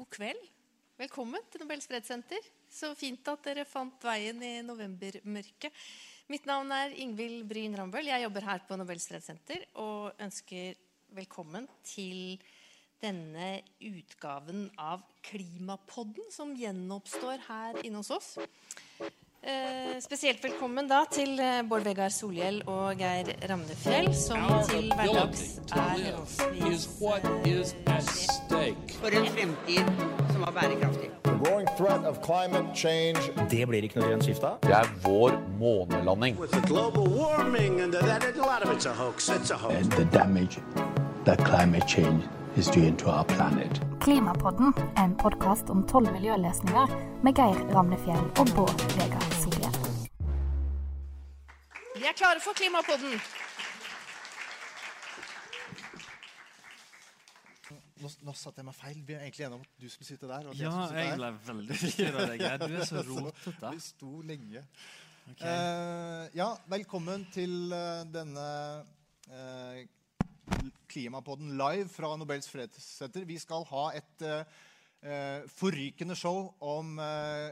God kveld. Velkommen til Nobels fredssenter. Så fint at dere fant veien i novembermørket. Mitt navn er Ingvild Bryn Rambøll. Jeg jobber her på Nobels fredssenter og ønsker velkommen til denne utgaven av Klimapodden, som gjenoppstår her inne hos oss. Eh, spesielt velkommen da til eh, Bård Vegar Solhjell og Geir Ramnefjell, som til hverdags er henholdsvis for en fremtid som var bærekraftig. The growing threat of climate change Det blir ikke noe grønt skifte av. Det er vår månelanding. With the global warming that, a lot it's a hoax. It's a hoax. and the damage that climate change is doing to our planet. Klimapodden en podkast om tolv miljøløsninger med Geir Ramnefjell og Bård Vegar Solhjell. Vi er klare for Klimapodden. Nå, nå satte jeg meg feil. Vi er egentlig enige om at du skulle sitte der. Og at Ja, skulle sitte jeg der. ble veldig forvirra. Geir. Du er så rotete. Vi sto lenge. Okay. Uh, ja, velkommen til uh, denne eh, Klimapodden live fra Nobels fredssenter. Vi skal ha et eh, forrykende show om, eh,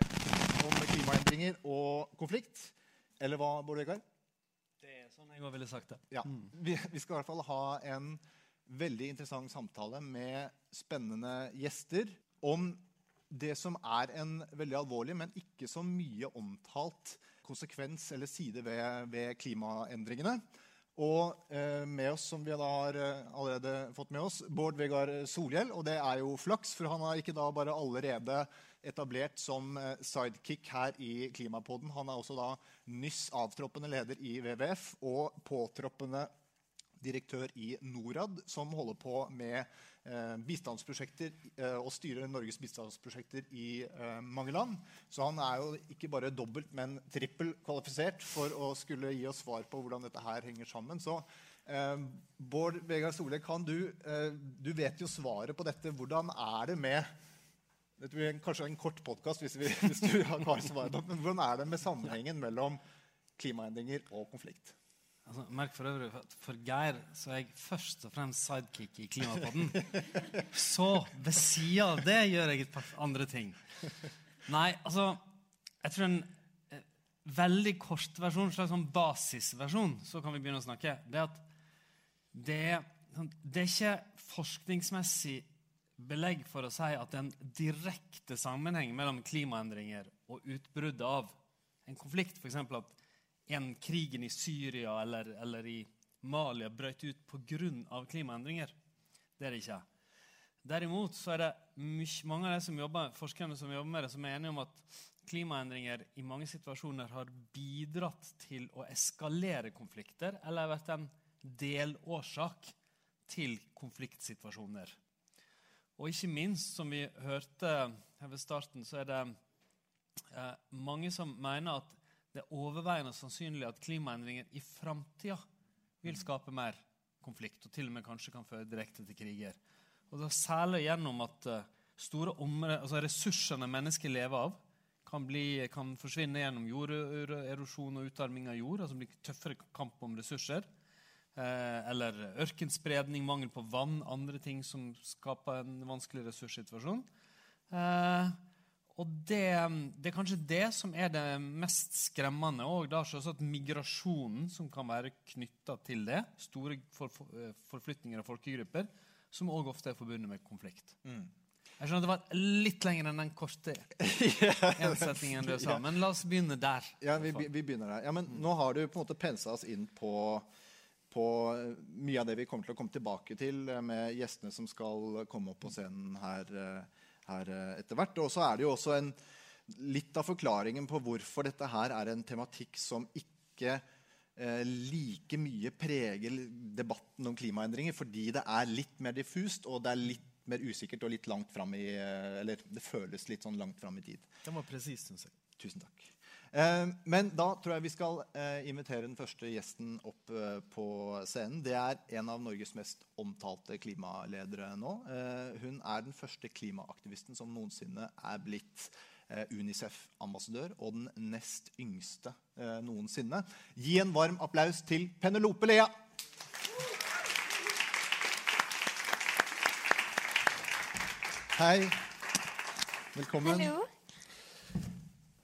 om klimaendringer og konflikt. Eller hva, Bård Vegar? Det er sånn jeg òg ville sagt det. Ja. Vi, vi skal i hvert fall ha en veldig interessant samtale med spennende gjester om det som er en veldig alvorlig, men ikke så mye omtalt konsekvens eller side ved, ved klimaendringene. Og eh, med oss, som vi da har eh, allerede fått med oss, Bård Vegar Solhjell. Og det er jo flaks, for han har ikke da bare allerede etablert som eh, sidekick her i Klimapodden. Han er også da nyss avtroppende leder i WWF og påtroppende direktør i Norad, som holder på med bistandsprosjekter eh, og styrer Norges bistandsprosjekter i eh, mange land. Så han er jo ikke bare dobbelt, men trippel kvalifisert for å skulle gi oss svar på hvordan dette her henger sammen. Så eh, Bård Vegar Solhjell, du eh, Du vet jo svaret på dette. Hvordan er det med dette blir kanskje en kort podkast hvis, hvis du har svaret svaret, men hvordan er det med sammenhengen mellom klimaendringer og konflikt? Altså, merk for øvrig at for Geir så er jeg først og fremst sidekick i Klimapodden. Så ved sida av det gjør jeg et par andre ting. Nei, altså Jeg tror en eh, veldig kort versjon, en slags sånn basisversjon, så kan vi begynne å snakke, det er at det, sånn- det er ikke forskningsmessig belegg for å si at det er en direkte sammenheng mellom klimaendringer og utbruddet av en konflikt. For eksempel at en krigen i Syria eller, eller i Malia brøt ut pga. klimaendringer. Det er det ikke. Derimot så er det mange av de som jobber, forskerne som jobber med det, som er enige om at klimaendringer i mange situasjoner har bidratt til å eskalere konflikter, eller har vært en delårsak til konfliktsituasjoner. Og ikke minst, som vi hørte her ved starten, så er det eh, mange som mener at det er overveiende sannsynlig at klimaendringer i framtida vil skape mer konflikt, og til og med kanskje kan føre direkte til kriger. Og det er Særlig gjennom at eh, store områder, altså ressursene mennesker lever av, kan, bli, kan forsvinne gjennom jorderosjon og utarming av jord. altså blir tøffere kamp om ressurser. Eh, eller ørkenspredning, mangel på vann, andre ting som skaper en vanskelig ressurssituasjon. Eh, og det, det er kanskje det som er det mest skremmende. Og da selvsagt migrasjonen som kan være knytta til det. Store for, for, eh, forflytninger av folkegrupper, som òg ofte er forbundet med konflikt. Jeg skjønner at det var litt lenger enn den korte ensetningen du sa, men la oss begynne der. Ja, vi, vi begynner der. Ja, men Nå har du på en måte pensa oss inn på, på mye av det vi kommer til å komme tilbake til eh, med gjestene som skal komme opp på scenen her, eh, her eh, etter hvert. Og så er det jo også en, litt av forklaringen på hvorfor dette her er en tematikk som ikke eh, like mye preger debatten om klimaendringer, fordi det er litt mer diffust og det er litt mer usikkert og litt langt fram i eh, Eller det føles litt sånn langt fram i tid. Det var presis, syns jeg. Tusen takk. Eh, men da tror jeg vi skal eh, invitere den første gjesten opp eh, på scenen. Det er en av Norges mest omtalte klimaledere nå. Hun er den første klimaaktivisten som noensinne er blitt Unicef-ambassadør, og den nest yngste noensinne. Gi en varm applaus til Penelope Lea! Hei. Velkommen. Hallo.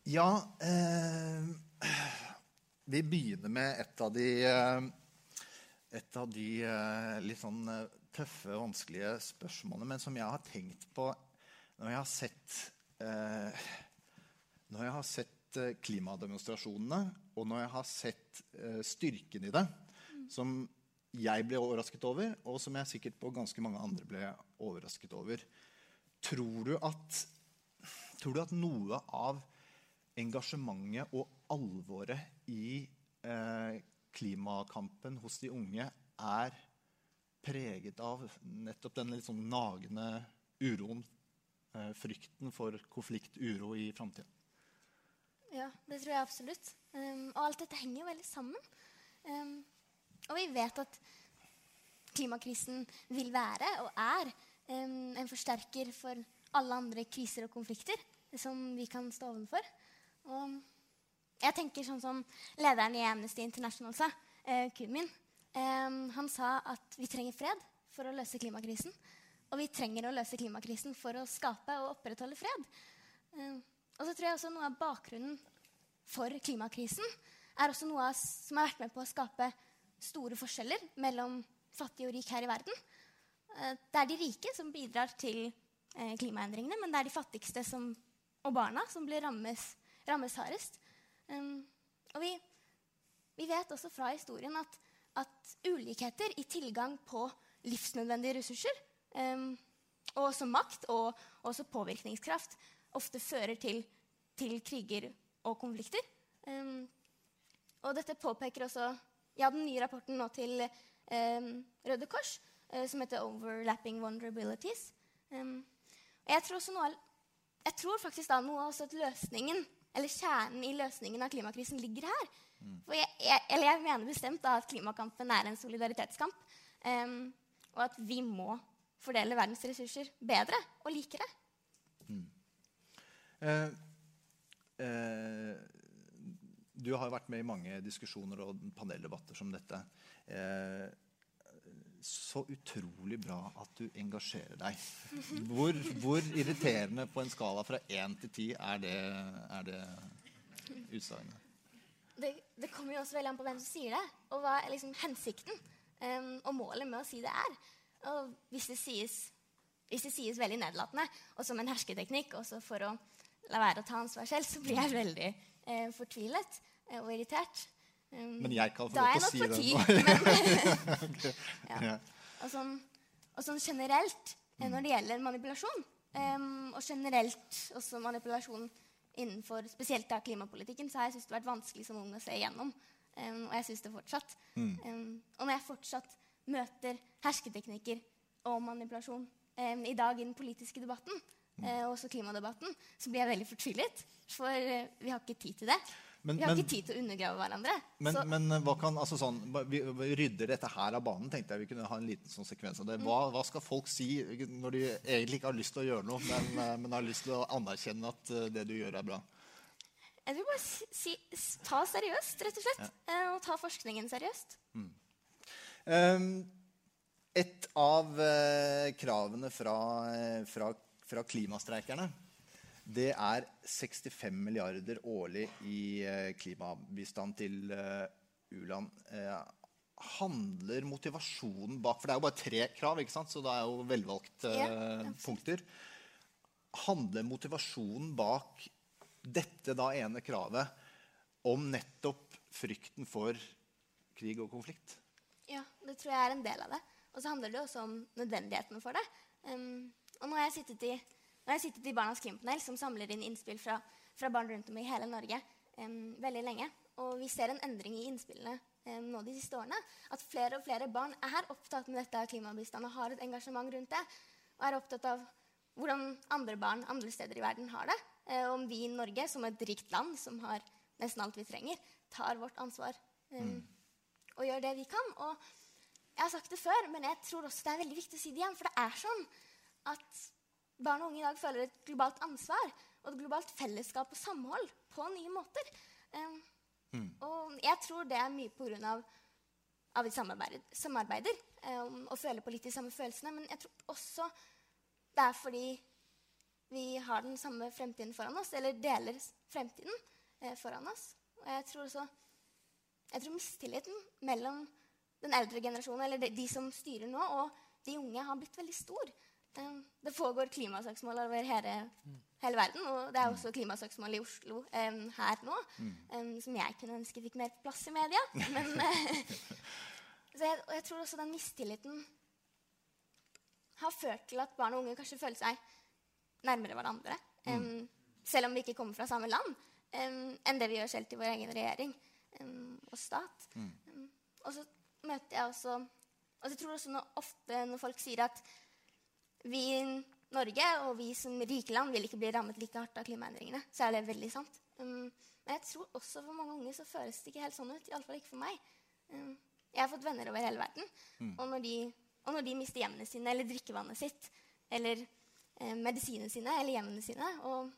Ja, eh, vi begynner med et av de eh, Et av de eh, litt sånn eh, tøffe, vanskelige spørsmålene, men som jeg har tenkt på når jeg har sett eh, Når jeg har sett klimademonstrasjonene, og når jeg har sett eh, styrken i det, som jeg ble overrasket over, og som jeg sikkert på ganske mange andre ble overrasket over. Tror du at, tror du at noe av engasjementet og alvoret i eh, klimakampen hos de unge er preget av nettopp den litt sånn nagende uroen, eh, frykten for konflikt, uro i framtida? Ja, det tror jeg absolutt. Um, og alt dette henger jo veldig sammen. Um, og vi vet at klimakrisen vil være og er um, en forsterker for alle andre kriser og konflikter som vi kan stå overfor. Og jeg tenker sånn som lederen i Amnesty International sa, uh, min. Um, han sa at vi trenger fred for å løse klimakrisen. Og vi trenger å løse klimakrisen for å skape og opprettholde fred. Um, og så tror jeg også noe av bakgrunnen for klimakrisen er også noe som har vært med på å skape store forskjeller mellom fattig og rik her i verden. Eh, Det er de rike som bidrar til eh, klimaendringene, men det er de fattigste som, og barna som blir rammes, rammes hardest. Um, og vi, vi vet også fra historien at, at ulikheter i tilgang på livsnødvendige ressurser, um, og også makt og også påvirkningskraft, ofte fører til, til kriger og konflikter. Um, og dette påpeker også ja, den nye rapporten nå til Røde Kors, uh, som heter 'Overlapping Vulnerabilities'. Jeg tror, noe, jeg tror faktisk da noe av løsningen, eller kjernen i løsningen av klimakrisen ligger her. For jeg, jeg, eller jeg mener bestemt da at klimakampen er en solidaritetskamp. Um, og at vi må fordele verdens ressurser bedre og likere. Eh, eh, du har vært med i mange diskusjoner og paneldebatter som dette. Eh, så utrolig bra at du engasjerer deg. Hvor, hvor irriterende på en skala fra én til ti er det, er det utsagnet? Det, det kommer jo også veldig an på hvem som sier det, og hva er liksom hensikten um, og målet med å si det er. Og hvis det sies, hvis det sies veldig nedlatende og som en hersketeknikk, også for å la være å ta ansvar selv, så blir jeg veldig eh, fortvilet eh, og irritert. Um, Men jeg kan få lov til å si det nå. på ti, Ok. Ja. Ja. Og sånn, og sånn generelt eh, når det gjelder manipulasjon, um, og generelt også manipulasjon innenfor spesielt da klimapolitikken, så har jeg syntes det har vært vanskelig som ung å se igjennom. Um, og jeg syns det fortsatt. Mm. Og når jeg fortsatt møter hersketeknikker og manipulasjon i dag i den politiske debatten, eh, og også klimadebatten, så blir jeg veldig fortvilet. For eh, vi har ikke tid til det. Men- vi har men- ikke tid til å undergrave hverandre. Men, men hva kan, altså sånn, vi, vi rydder dette her av banen, tenkte jeg vi kunne ha en liten sånn sekvens av det. Hva, hva skal folk si når de egentlig ikke har lyst til å gjøre noe, men, eh, men har lyst til å anerkjenne at eh, det du gjør, er bra? Jeg vil bare si, si, ta seriøst, rett og slett. Ja. Og ta forskningen seriøst. Um, et av eh, kravene fra, eh, fra, fra klimastreikerne det er 65 milliarder årlig i eh, klimabistand til eh, u-land. Eh, handler motivasjonen bak For det er jo bare tre krav, ikke sant? så det er jo velvalgte Ja, punkter. Handler motivasjonen bak dette da ene kravet om nettopp frykten for krig og konflikt? Ja, det tror jeg er en del av det. Og så handler det også om nødvendigheten for det. Um, og nå har jeg sittet i, nå har jeg sittet i Barnas Krimpanel, som samler inn innspill fra, fra barn rundt om i hele Norge um, veldig lenge. Og vi ser en endring i innspillene um, nå de siste årene. At flere og flere barn er opptatt med dette av klimabistand og har et engasjement rundt det. Og er opptatt av hvordan andre barn andre steder i verden har det. Og om vi i Norge, som et rikt land som har nesten alt vi trenger, tar vårt ansvar um, og gjør det vi kan. Og jeg har sagt det før, men jeg tror også det er veldig viktig å si det igjen. For det er sånn at barn og unge i dag føler et globalt ansvar og et globalt fellesskap og samhold på nye måter. Um, Og jeg tror det er mye av, av vi samarbeider, samarbeider um, og føler på litt de samme følelsene. Men jeg tror også det er fordi vi har den samme fremtiden foran oss, eller deler fremtiden eh, foran oss. Og jeg tror også jeg tror mistilliten mellom den eldre generasjonen, eller de, de som styrer nå, og de unge, har blitt veldig stor. Eh, det foregår klimasøksmål over hele, hele verden, og det er også klimasøksmål i Oslo um, her nå, um, som jeg kunne ønske fikk mer plass i media. Men, eh, så jeg, og jeg tror også den mistilliten har ført til at barn og unge kanskje føler seg nærmere hverandre. Um, selv om vi ikke kommer fra samme land, enn det vi gjør selv til vår egen regjering og stat. Em, og så møter jeg også og jeg tror også når, ofte når folk sier at vi i Norge og vi som rike land vil ikke bli rammet like hardt av klimaendringene, så er det veldig sant. Um, men jeg tror også for mange unge så føles det ikke helt sånn ut. Iallfall ikke for meg. Um, jeg har fått venner over hele verden. Og, når de, og når de mister hjemmene sine eller drikkevannet sitt eller eh, medisinene sine eller hjemmene sine, og,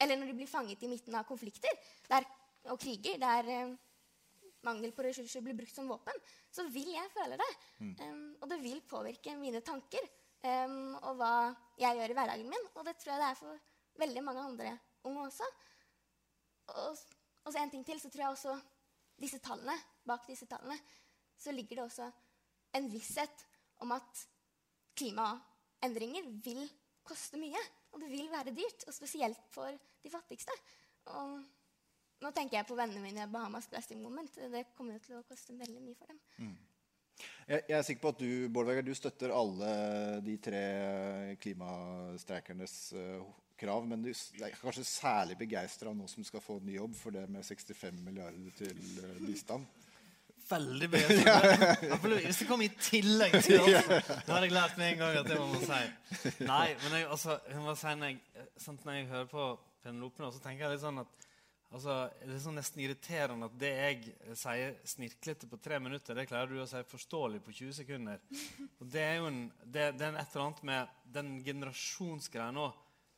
eller når de blir fanget i midten av konflikter der, og kriger der eh, mangel på ressurser blir brukt som våpen, så vil jeg føle det. Um, og det vil påvirke mine tanker um, og hva jeg gjør i hverdagen min. Og det tror jeg det er for veldig mange andre unge også. Og, og så en ting til, så tror jeg også disse tallene, bak disse tallene så ligger det også en visshet om at klimaendringer vil koste mye. Og det vil være dyrt, og spesielt for de fattigste. Og nå tenker jeg på vennene mine i Bahamas Plastic Moment. Det kommer jo til å koste veldig mye for dem. Jeg, jeg er sikker på at du Bård Vegar, du støtter alle de tre klimastreikernes eh, krav. Men du er kanskje særlig begeistra nå som skal få ny jobb for det med 65 milliarder til eh, bistand. Veldig begeistret. Hvis det kom i tillegg til oss, Nå hadde jeg lært med en gang at det må man si. Nei, men jeg, altså, jeg må si når jeg, sant, når jeg hører på Penelope nå, så tenker jeg litt sånn at altså, Det er sånn nesten irriterende at det jeg sier snirklete på tre minutter, det klarer du å si forståelig på 20 sekunder. Og det er jo en, det, det er et eller annet med den generasjonsgreia nå.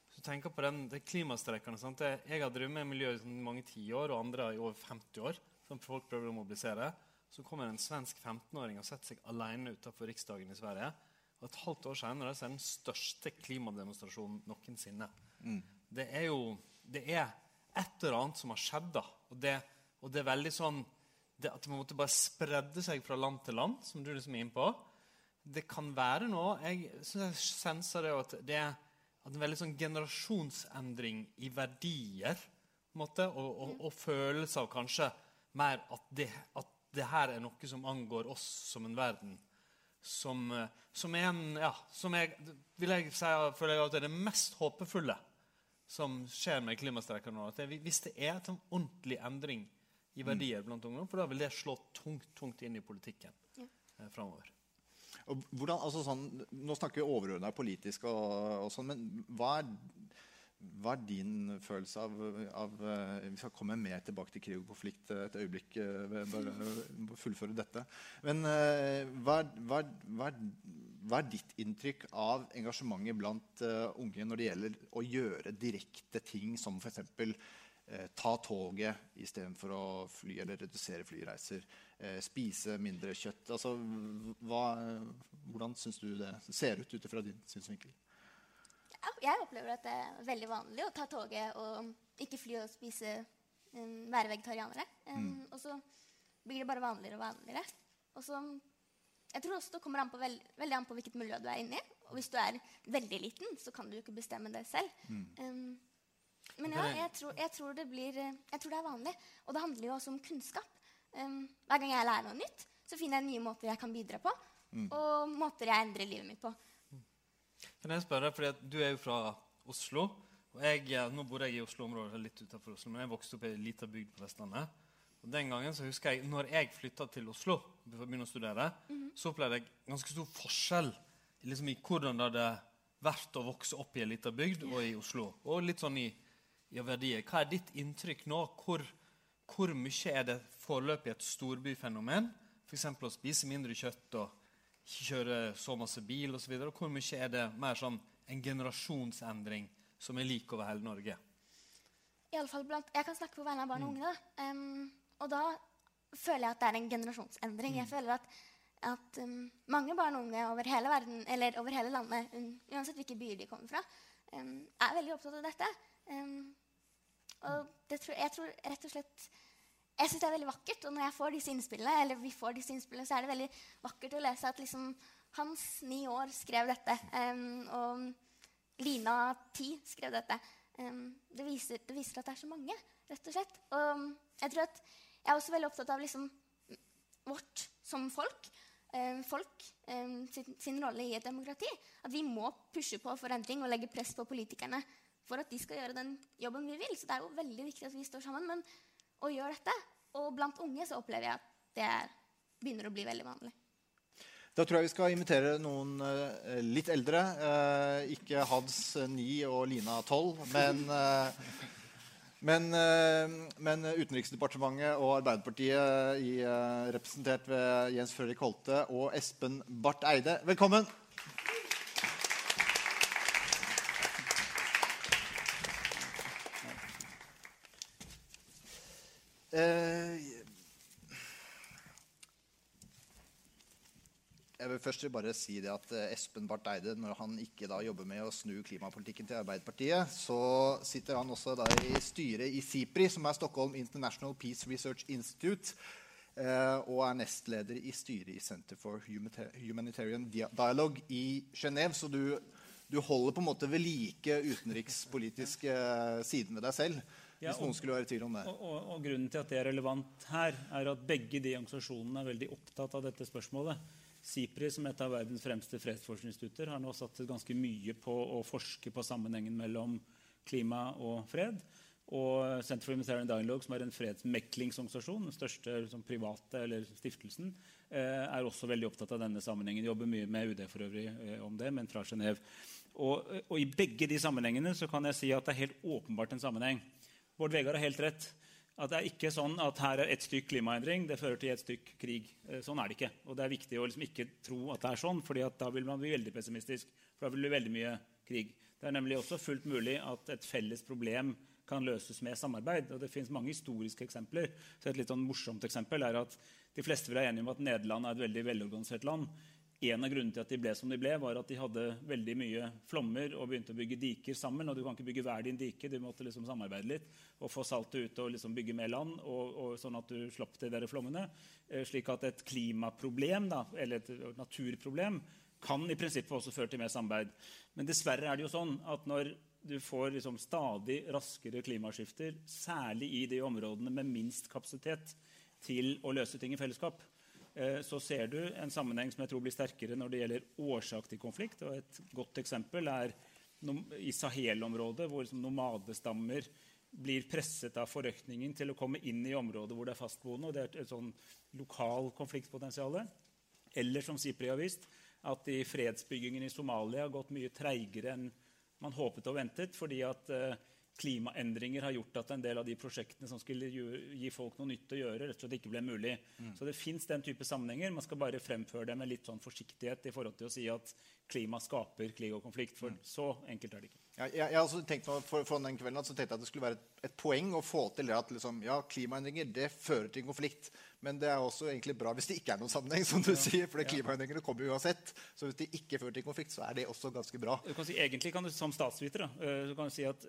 Hvis du tenker på den, det klimastreikene sant? Det, Jeg har drevet med miljø i sånn mange tiår, og andre i over 50 år. Som folk prøver å mobilisere. Så kommer en svensk 15-åring og setter seg alene utenfor Riksdagen i Sverige. Og et halvt år senere så er det den største klimademonstrasjonen noensinne. Det er jo det er et eller annet som har skjedd. da. Og det, og det er veldig sånn det At det måte bare spredde seg fra land til land, som du liksom er inne på. Det kan være noe Jeg synes jeg senser det at det er at en veldig sånn generasjonsendring i verdier måte, og, og, og følelse av kanskje mer at det, at det her er noe som angår oss som en verden. Som, eh, som er en Ja, som jeg vil jeg si føler jeg at det er det mest håpefulle som skjer med klimastreiker nå. At det, hvis det er en ordentlig endring i verdier blant ungdom, for da vil det slå tungt, tungt inn i politikken Ja. eh, framover. Og hvordan, altså sånn, nå snakker vi overordna politisk, og, og sånn, men hva er, hva er din følelse av, av eh, Vi skal komme mer tilbake til krig og konflikt eh, et øyeblikk. eh, bare fullføre dette. Men hva, hva, hva, hva er ditt inntrykk av engasjementet blant uh, unge når det gjelder å gjøre direkte ting som f.eks. Eh, ta toget istedenfor å fly eller redusere flyreiser. Eh, spise mindre kjøtt. Altså, hva, hvordan syns du det ser ut ut fra din synsvinkel? Ja, jeg opplever at det er veldig vanlig å ta toget og ikke fly og spise um, være vegetarianere. Um, Og så blir det bare vanligere og vanligere. Og så, jeg tror også det kommer an på veld, veldig an på hvilket miljø du er inne i. Og hvis du er veldig liten, så kan du jo ikke bestemme det selv. Um, men ja, jeg tror, jeg, tror det blir, eh, jeg tror det er vanlig. Og det handler jo også om kunnskap. Um, hver gang jeg lærer noe nytt, så finner jeg nye måter jeg kan bidra på. Og måter jeg endrer livet mitt på. Kan jeg spørre, fordi Du er jo fra Oslo. og jeg, Nå bor jeg i Oslo-området litt utenfor Oslo, men jeg vokste opp i ei lita bygd på Vestlandet. Og den gangen så husker jeg, når jeg flytta til Oslo, for å begynne å studere, så opplevde jeg ganske stor forskjell liksom, i hvordan det hadde vært å vokse opp i ei lita bygd og i Oslo. Og litt sånn i, i verdier. Hva er ditt inntrykk nå? Hvor, hvor mye er det foreløpig et storbyfenomen? F.eks. å spise mindre kjøtt og ikke kjøre så masse bil osv. Hvor mye er det mer sånn en generasjonsendring som er lik over hele Norge? I alle fall blant, jeg kan snakke på vegne av barn og unge. Da. Em, og da føler jeg at det er en generasjonsendring. Jeg føler at, at um, mange barn og unge over hele verden, eller over hele landet, uansett hvilke byer de kommer fra, um, er veldig opptatt av dette. Em, og det tror, jeg tror rett og slett jeg syns det er veldig vakkert. Og når jeg får disse innspillene, eller vi får disse innspillene, så er det veldig vakkert å lese at liksom Hans ni år skrev dette. em, og Lina ti skrev dette. Em, det, viser, det viser at det er så mange, rett og slett. Og jeg tror at jeg er også veldig opptatt av liksom vårt som folk. Eh, folk eh, sin, sin rolle i et demokrati. At vi må pushe på forandring og legge press på politikerne for at de skal gjøre den jobben vi vil. Så det er jo veldig viktig at vi står sammen. Men og gjør dette, og blant unge så opplever jeg at det er, begynner å bli veldig vanlig. Da tror jeg vi skal invitere noen eh, litt eldre. eh, ikke Hads eh, 9 og Lina 12, men, eh, men, eh, men Utenriksdepartementet og Arbeiderpartiet i, eh, representert ved Jens Frølik Holte og Espen Barth Eide. Velkommen! Eh, Jeg vil først bare si det at eh, Espen Barth Eide, når han ikke da jobber med å snu klimapolitikken til Arbeiderpartiet, så sitter han også da i styret i SIPRI, som er Stockholm International Peace Research Institute, eh, og er nestleder i styret i Center for Humanitarian Dialogue i Genéve. Så du, du holder på en måte ved like utenrikspolitiske eh, siden ved deg selv, Ja, hvis noen skulle være i tvil om det. Og, og, og grunnen til at det er relevant her, er at begge de organisasjonene er veldig opptatt av dette spørsmålet. SIPRI, som er et av verdens fremste fredsforskningsinstitutter, har nå satset ganske mye på å forske på sammenhengen mellom klima og fred. Og Center for Humanitarian Dialogue, som er en fredsmeklingsorganisasjon, den største liksom, private eller stiftelsen, eh, er også veldig opptatt av denne sammenhengen. Jobber mye med UD for øvrig eh, om det, men fra Genéve. Og, og i begge de sammenhengene så kan jeg si at det er helt åpenbart en sammenheng. Bård Vegar har helt rett. At det er ikke sånn at her er ett stykk klimaendring, det fører til ett stykk krig. Eh, Sånn er det ikke. Og det er viktig å liksom ikke tro at det er sånn, for da vil man bli veldig pessimistisk. For da vil det veldig mye krig. Det er nemlig også fullt mulig at et felles problem kan løses med samarbeid. Og det finnes mange historiske eksempler. Så et litt sånn morsomt eksempel er at De fleste vil være enige om at Nederland er et veldig velorganisert land. En av grunnene til at de ble som de ble, var at de hadde veldig mye flommer og begynte å bygge diker sammen. og Du kan ikke bygge hver din dike, du måtte liksom samarbeide litt og få saltet ut og liksom bygge mer land, og, og sånn at du slapp de der flommene. Eh, slik at et klimaproblem, da, eller et naturproblem, kan i prinsippet også føre til mer samarbeid. Men dessverre er det jo sånn at når du får liksom stadig raskere klimaskifter, særlig i de områdene med minst kapasitet til å løse ting i fellesskap, så ser du en sammenheng som jeg tror blir sterkere når det gjelder årsak til konflikt. Og et godt eksempel er i Sahel-området, hvor nomadestammer blir presset av forøkningen til å komme inn i områder hvor det er fastboende. og Det er et sånn lokal konfliktpotensial. Eller som SIPRI har vist, at i fredsbyggingen i Somalia har gått mye treigere enn man håpet og ventet, fordi at eh, klimaendringer har gjort at en del av de prosjektene som skulle gi folk noe nytt å gjøre, rett og slett ikke ble mulig. Så det fins den type sammenhenger. Man skal bare fremføre det med litt sånn forsiktighet i forhold til å si at klima skaper krig og konflikt. For så enkelt er det ikke. Ja, jeg, jeg også tenkte for, for den kvelden at så tenkte jeg at det skulle være et, et poeng å få til det at liksom, ja, klimaendringer det fører til konflikt. Men det er også egentlig bra hvis det ikke er noen sammenheng, som du sier. For klimaendringene kommer uansett. Så hvis de ikke fører til konflikt, så er det også ganske bra. Du kan si, egentlig kan du som statsviter da, eh, så kan du si at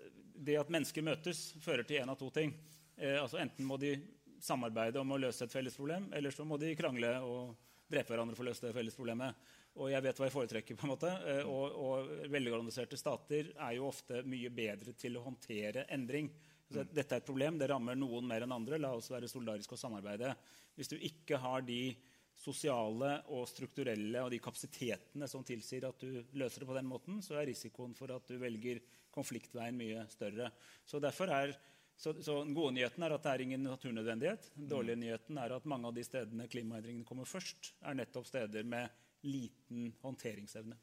det at mennesker møtes, fører til én av to ting. Eh, altså Enten må de samarbeide om å løse et felles problem, eller så må de krangle og drepe hverandre for å løse det felles problemet. Og jeg vet hva jeg foretrekker. på en måte. Eh, og, og velorganiserte stater er jo ofte mye bedre til å håndtere endring. Så dette er et problem. Det rammer noen mer enn andre. La oss være solidariske og samarbeide. Hvis du ikke har de sosiale og strukturelle og de kapasitetene som tilsier at du løser det på den måten, så er risikoen for at du velger konfliktveien mye større. Så derfor er så, så Den gode nyheten er at det er ingen naturnødvendighet. Den dårlige nyheten er at mange av de stedene klimaendringene kommer først, er nettopp steder med liten håndteringsevne.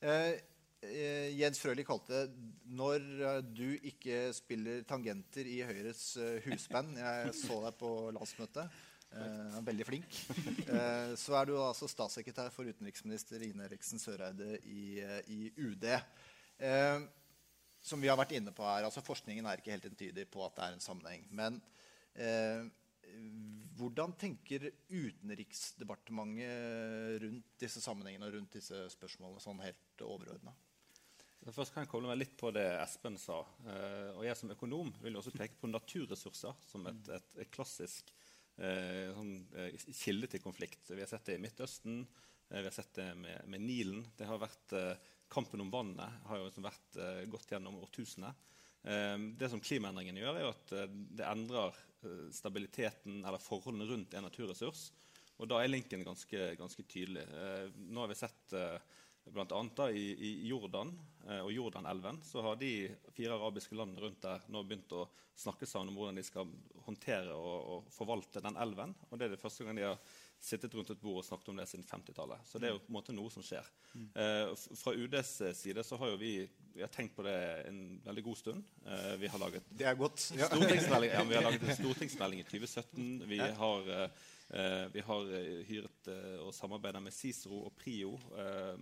Eh, eh, Jens Frøli kalte det når eh, du ikke spiller tangenter i Høyres eh, husband Jeg så deg på landsmøtet. Eh, veldig flink. Eh, så er du altså statssekretær for utenriksminister Ine Eriksen Søreide i, i UD. Eh, som vi har vært inne på her, altså Forskningen er ikke helt entydig på at det er en sammenheng. Men hvordan tenker Utenriksdepartementet rundt disse sammenhengene og rundt disse spørsmålene sånn helt overordna? Først kan jeg koble meg litt på det Espen sa. Eh, og jeg som økonom vil også peke på naturressurser som et, et, et klassisk eh, sånn, eh, kilde til konflikt. Vi har sett det i Midtøsten, vi har sett det med, med Nilen. Det har vært, kampen om vannet har jo liksom vært gått gjennom årtusener. Eh, det som klimaendringene gjør, er at eh, det endrer eh, stabiliteten eller forholdene rundt en naturressurs. Og da er linken ganske, ganske tydelig. Eh, nå har vi sett bl.a. blant annet i, i Jordan eh, og Jordanelven så har de fire arabiske landene rundt der nå begynt å snakke sammen om hvordan de skal håndtere og, og forvalte den elven. Og det er det første gang de har sittet rundt et bord og snakket om det siden 50-tallet. Så det er jo på en måte noe som skjer. Eh, fra UDs side så har jo vi, vi har tenkt på det en veldig god stund. Uh, vi har laget Det er godt. Ja. stortingsmelding, ja, vi har laget en stortingsmelding i 2017. Vi Ja. har, eh, eh, vi har hyret og samarbeidet med Cicero og Prio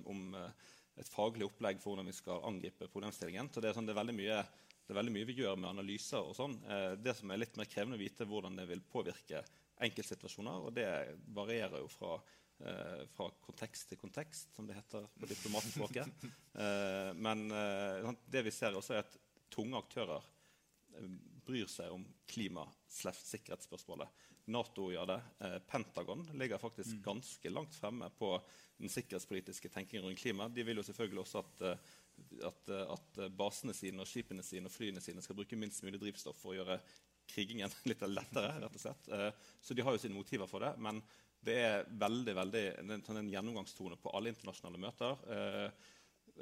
om et faglig opplegg for hvordan vi skal angripe problemstillingen. Så det er, sånn, det er, veldig, mye, det er veldig mye vi gjør med analyser og sånn. Det som er litt mer krevende å vite, hvordan det vil påvirke enkeltsituasjoner, og det varierer jo fra eh, fra kontekst til kontekst, som det heter på diplomatspråket. Eh, men eh, det vi ser også er at tunge aktører eh, bryr seg om klima-sikkerhetsspørsmålet. Nato gjør det. Pentagon ligger faktisk ganske langt fremme på den sikkerhetspolitiske tenkingen rundt klima. De vil jo selvfølgelig også at, at, at basene sine og skipene sine og flyene sine skal bruke minst mulig drivstoff for å gjøre krigingen litt lettere. rett og slett. Så de har jo sine motiver for det. Men det er veldig, veldig en, sånn en gjennomgangstone på alle internasjonale møter.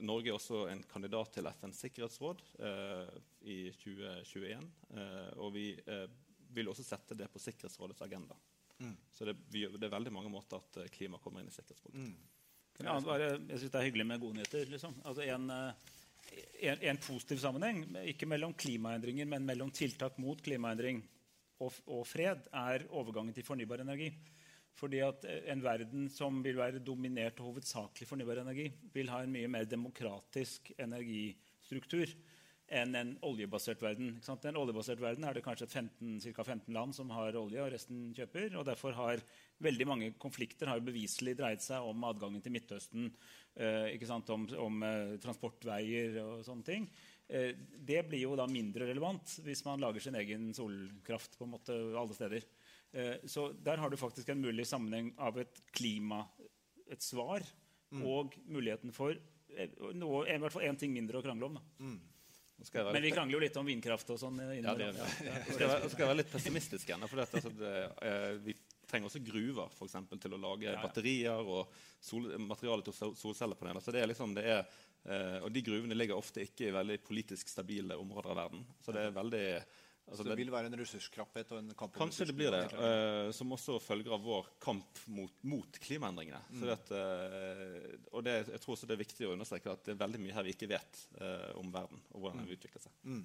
Norge er også en kandidat til FNs sikkerhetsråd eh, i 2021. Eh, og vi eh, vil også sette det på Sikkerhetsrådets agenda. Mm. Så det, vi, det er veldig mange måter at eh, klima kommer inn i sikkerhetspolitikken. Kan jeg bare, jeg synes det er hyggelig med gode nyheter. Liksom. Altså en, eh, en, en positiv sammenheng, ikke mellom klimaendringer, men mellom tiltak mot klimaendring og, og fred, er overgangen til fornybar energi. Fordi at eh, En verden som vil være dominert og hovedsakelig fornybar energi, vil ha en mye mer demokratisk energistruktur enn en oljebasert verden. Ikke? En oljebasert verden er det kanskje et 15, ca. 15 land som har olje, og resten kjøper. og Derfor har veldig mange konflikter har beviselig dreid seg om adgangen til Midtøsten, eh, ikke sant? om, om eh, transportveier og sånne ting. Det blir jo da mindre relevant hvis man lager sin egen solkraft på en måte alle steder. Eh, så der har du faktisk en mulig sammenheng av et klima, et svar, og muligheten for eh, noe, i hvert fall én ting mindre å krangle om. Være Men vi krangler jo litt om vindkraft og sånn. eh, Ja, det. Ja, ja. Skal jeg skal jeg være litt pessimistisk igjen. For dette, altså, det, vi trenger også gruver for eksempel, til å lage ja. batterier og sol, materiale til sol- solcellepaneler. Så det er liksom, det er, og de gruvene ligger ofte ikke i veldig politisk stabile områder av verden. Så det er veldig altså, Så det vil være en ressursknapphet og en kamp om Kanskje det blir det, Uh, eh, som også følger av vår kamp mot, mot klimaendringene. Så Mm. det at, eh, og det, jeg tror også det er viktig å understreke at det er veldig mye her vi ikke vet uh, om verden og hvordan den vil utvikle seg. Mm.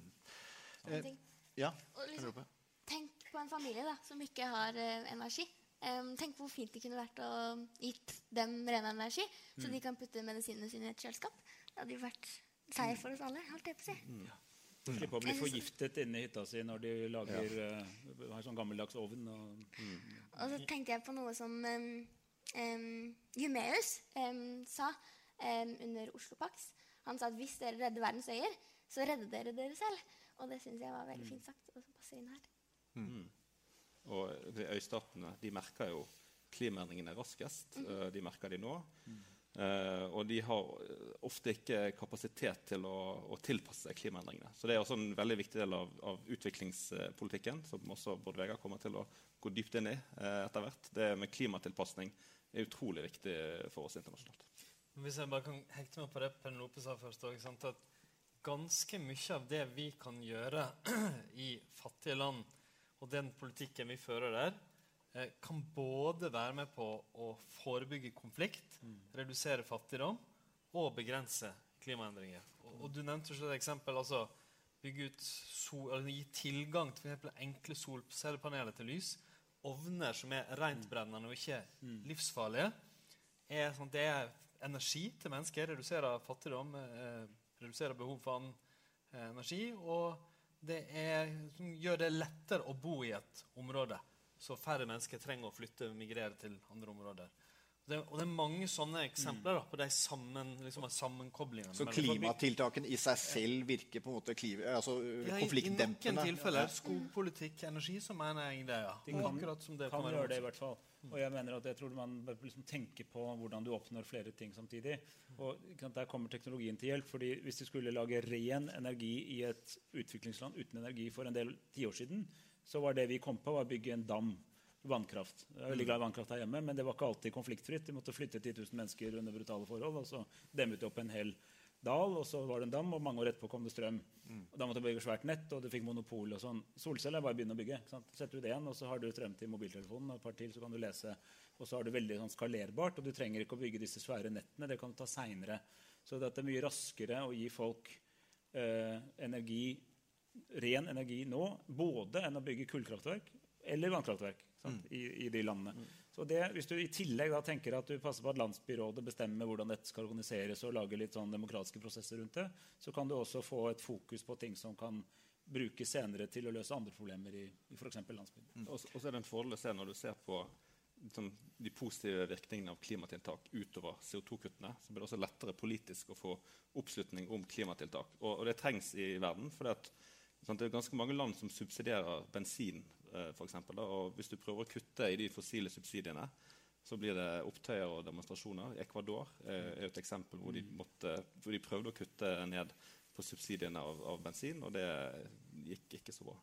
Eh, ja, liksom, tenk på en familie da, som ikke har energi. Um, tenk hvor fint det kunne vært å gitt dem ren energi, så Mm. de kan putte medisinene sine i et kjøleskap. Det hadde jo vært seier for oss alle. holdt jeg på å si. Slippe å bli forgiftet inne i hytta si når de lager, eh, har sånn gammeldags ovn. Og, Og så tenkte jeg på noe som um, um, Jumeus um, sa under Oslo Pax. Han sa at hvis dere redder verdens øyer, så redder dere dere selv. Og det syns jeg var veldig fint sagt. og så passer inn her. Mm. Og de øystatene de merker jo klimaendringene raskest. Mm. De merker de nå. Eh, og de har eh, ofte ikke kapasitet til å, å tilpasse seg klimaendringene. Så det er også en veldig viktig del av, av utviklingspolitikken, som også Bård Vegar kommer til å gå dypt inn i eh, etter hvert. Det med klimatilpasning er utrolig viktig for oss internasjonalt. Hvis jeg bare kan hekte meg på det Penelope sa først òg, at ganske mye av det vi kan gjøre i fattige land, og den politikken vi fører der, eh, kan både være med på å forebygge konflikt, redusere fattigdom og begrense klimaendringer. Og, og du nevnte selv et eksempel, altså bygge ut sol, eller gi tilgang til for enkle solcellepaneler til lys, ovner som er rentbrennende og ikke livsfarlige, er sånn, det er energi til mennesker, reduserer fattigdom, eh, reduserer behov for annen eh, energi, og det er, som gjør det lettere å bo i et område, så færre mennesker trenger å flytte og migrere til andre områder. Det, og det er mange sånne eksempler da, på de sammen, liksom, sammenkoblingene. Så klimatiltakene i seg selv virker på en måte kliv, altså, Ja, i, I noen tilfeller, skogpolitikk, energi, så mener jeg det, ja. De kan, akkurat som det kan gjøre det i hvert fall. Og jeg mener at jeg tror man bør liksom tenke på hvordan du oppnår flere ting samtidig. Og Der kommer teknologien til hjelp. fordi Hvis du skulle lage ren energi i et utviklingsland uten energi for en del tiår siden, så var det vi kom på, var å bygge en dam. Vannkraft. Jeg er veldig glad i vannkraft her hjemme, men det var ikke alltid konfliktfritt. Vi måtte flytte 10 000 mennesker under brutale forhold, og så demmet de opp en hel dal, og så var det en dam, og mange år etterpå kom det strøm. Og da måtte du bygge svært nett, og du fikk monopol og sånn. Solceller er bare å begynne å bygge. Setter du det igjen, og så har du strøm til mobiltelefonen, og et par til, så kan du lese. Og så har du veldig sånn skalerbart, og du trenger ikke å bygge disse svære nettene. Det kan du ta seinere. Så det er mye raskere å gi folk eh, energi, ren energi nå, både enn å bygge kullkraftverk eller vannkraftverk sant, i, i de landene. Så det, Hvis du i tillegg da tenker at du passer på at landsbyrådet bestemmer hvordan dette skal organiseres, og lager litt sånn demokratiske prosesser rundt det, så kan du også få et fokus på ting som kan brukes senere til å løse andre problemer i, i f.eks. landsbyen. Så og så er det en fordel å se når du ser på liksom, de positive virkningene av klimatiltak utover CO2-kuttene, så blir det også lettere politisk å få oppslutning om klimatiltak. Og, og det trengs i verden. for det er ganske mange land som subsidierer bensin, eh, for eksempel, og Hvis du prøver å kutte i de fossile subsidiene, så blir det opptøyer og demonstrasjoner. Ecuador eh, er et eksempel hvor de, måtte, hvor de prøvde å kutte ned på subsidiene av, av bensin, og det gikk ikke så bra.